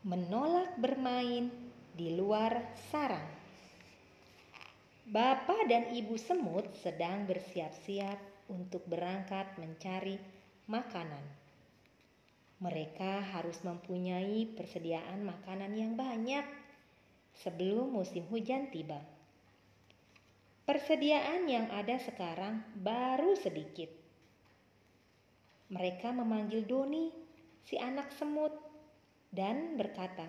menolak bermain di luar sarang. Bapak dan Ibu semut sedang bersiap-siap untuk berangkat mencari makanan. Mereka harus mempunyai persediaan makanan yang banyak sebelum musim hujan tiba. Persediaan yang ada sekarang baru sedikit. Mereka memanggil Doni, si anak semut, dan berkata,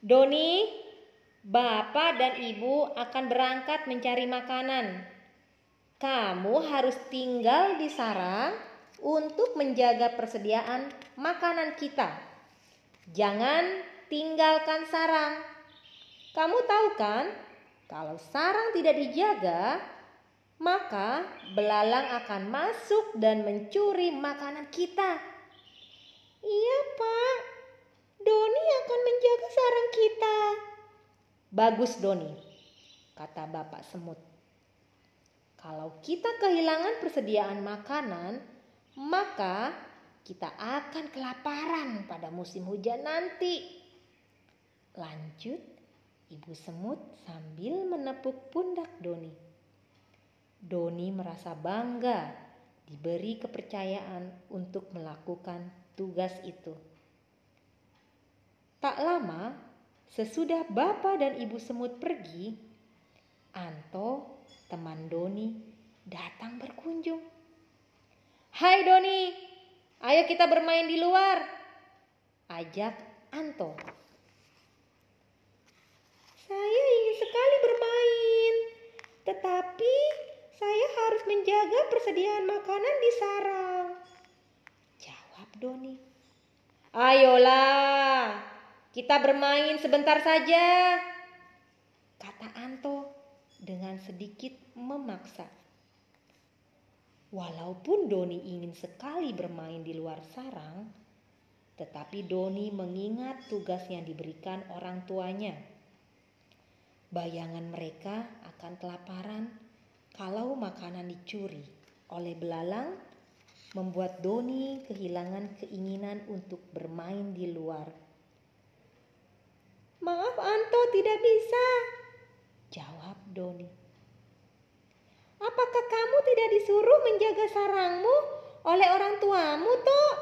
"Doni, Bapak dan Ibu akan berangkat mencari makanan. Kamu harus tinggal di sarang untuk menjaga persediaan makanan kita. Jangan tinggalkan sarang. Kamu tahu kan, kalau sarang tidak dijaga, maka belalang akan masuk dan mencuri makanan kita. Iya, Pak. Doni akan menjaga sarang kita. Bagus, Doni, kata Bapak Semut. Kalau kita kehilangan persediaan makanan, maka kita akan kelaparan pada musim hujan nanti. Lanjut, Ibu Semut sambil menepuk pundak Doni. Doni merasa bangga diberi kepercayaan untuk melakukan tugas itu. Tak lama sesudah Bapak dan Ibu Semut pergi, Anto, teman Doni, datang berkunjung. "Hai Doni, ayo kita bermain di luar," ajak Anto. "Saya ingin sekali bermain, tetapi saya harus menjaga persediaan makanan di sarang. Jawab Doni. Ayolah, kita bermain sebentar saja. Kata Anto dengan sedikit memaksa. Walaupun Doni ingin sekali bermain di luar sarang, tetapi Doni mengingat tugas yang diberikan orang tuanya. Bayangan mereka akan kelaparan kalau makanan dicuri oleh belalang, membuat Doni kehilangan keinginan untuk bermain di luar. Tidak bisa. Jawab Doni. Apakah kamu tidak disuruh menjaga sarangmu oleh orang tuamu, toh?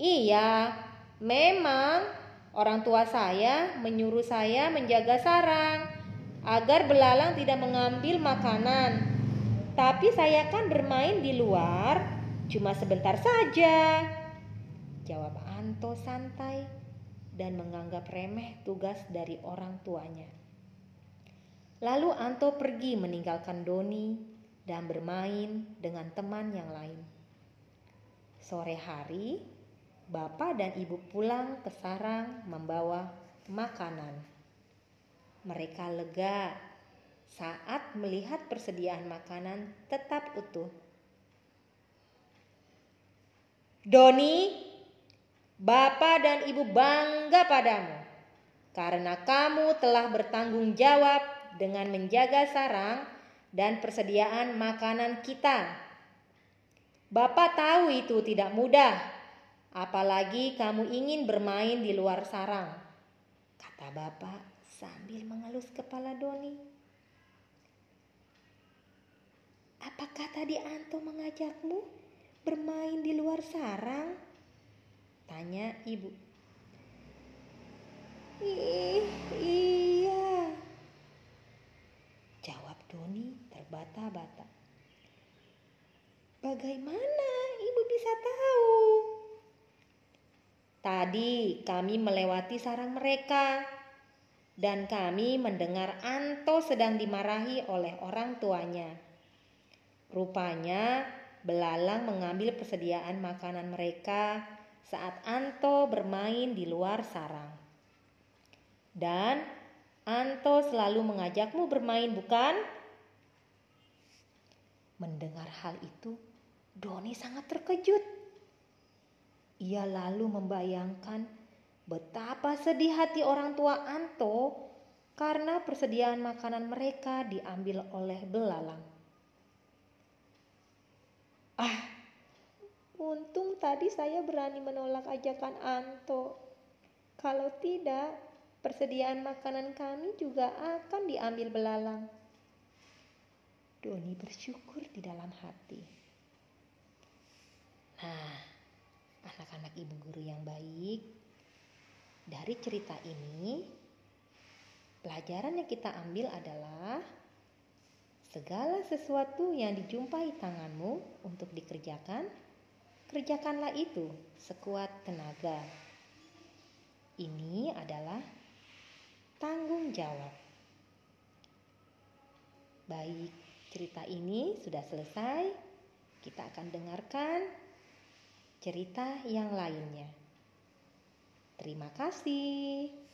Iya, memang orang tua saya menyuruh saya menjaga sarang agar belalang tidak mengambil makanan. Tapi saya kan bermain di luar cuma sebentar saja. Jawab Anto santai dan menganggap remeh tugas dari orang tuanya. Lalu Anto pergi meninggalkan Doni dan bermain dengan teman yang lain. Sore hari, bapak dan ibu pulang ke sarang membawa makanan. Mereka lega saat melihat persediaan makanan tetap utuh. Doni, Bapak dan Ibu bangga padamu karena kamu telah bertanggung jawab dengan menjaga sarang dan persediaan makanan kita. Bapak tahu itu tidak mudah, apalagi kamu ingin bermain di luar sarang, kata Bapak sambil mengelus kepala Doni. Apakah tadi Anto mengajakmu bermain di luar sarang? Tanya ibu. Ih, iya. Jawab Doni terbata-bata. Bagaimana ibu bisa tahu? Tadi kami melewati sarang mereka dan kami mendengar Anto sedang dimarahi oleh orang tuanya. Rupanya belalang mengambil persediaan makanan mereka saat Anto bermain di luar sarang. Dan Anto selalu mengajakmu bermain, bukan? Mendengar hal itu, Doni sangat terkejut. Ia lalu membayangkan Betapa sedih hati orang tua Anto karena persediaan makanan mereka diambil oleh belalang. Untung tadi saya berani menolak ajakan Anto. Kalau tidak, persediaan makanan kami juga akan diambil belalang. Doni bersyukur di dalam hati. Nah, anak-anak ibu guru yang baik, dari cerita ini, pelajaran yang kita ambil adalah segala sesuatu yang dijumpai tanganmu untuk dikerjakan, kerjakanlah itu sekuat tenaga. Ini adalah tanggung jawab. Baik, cerita ini sudah selesai. Kita akan dengarkan cerita yang lainnya. Terima kasih.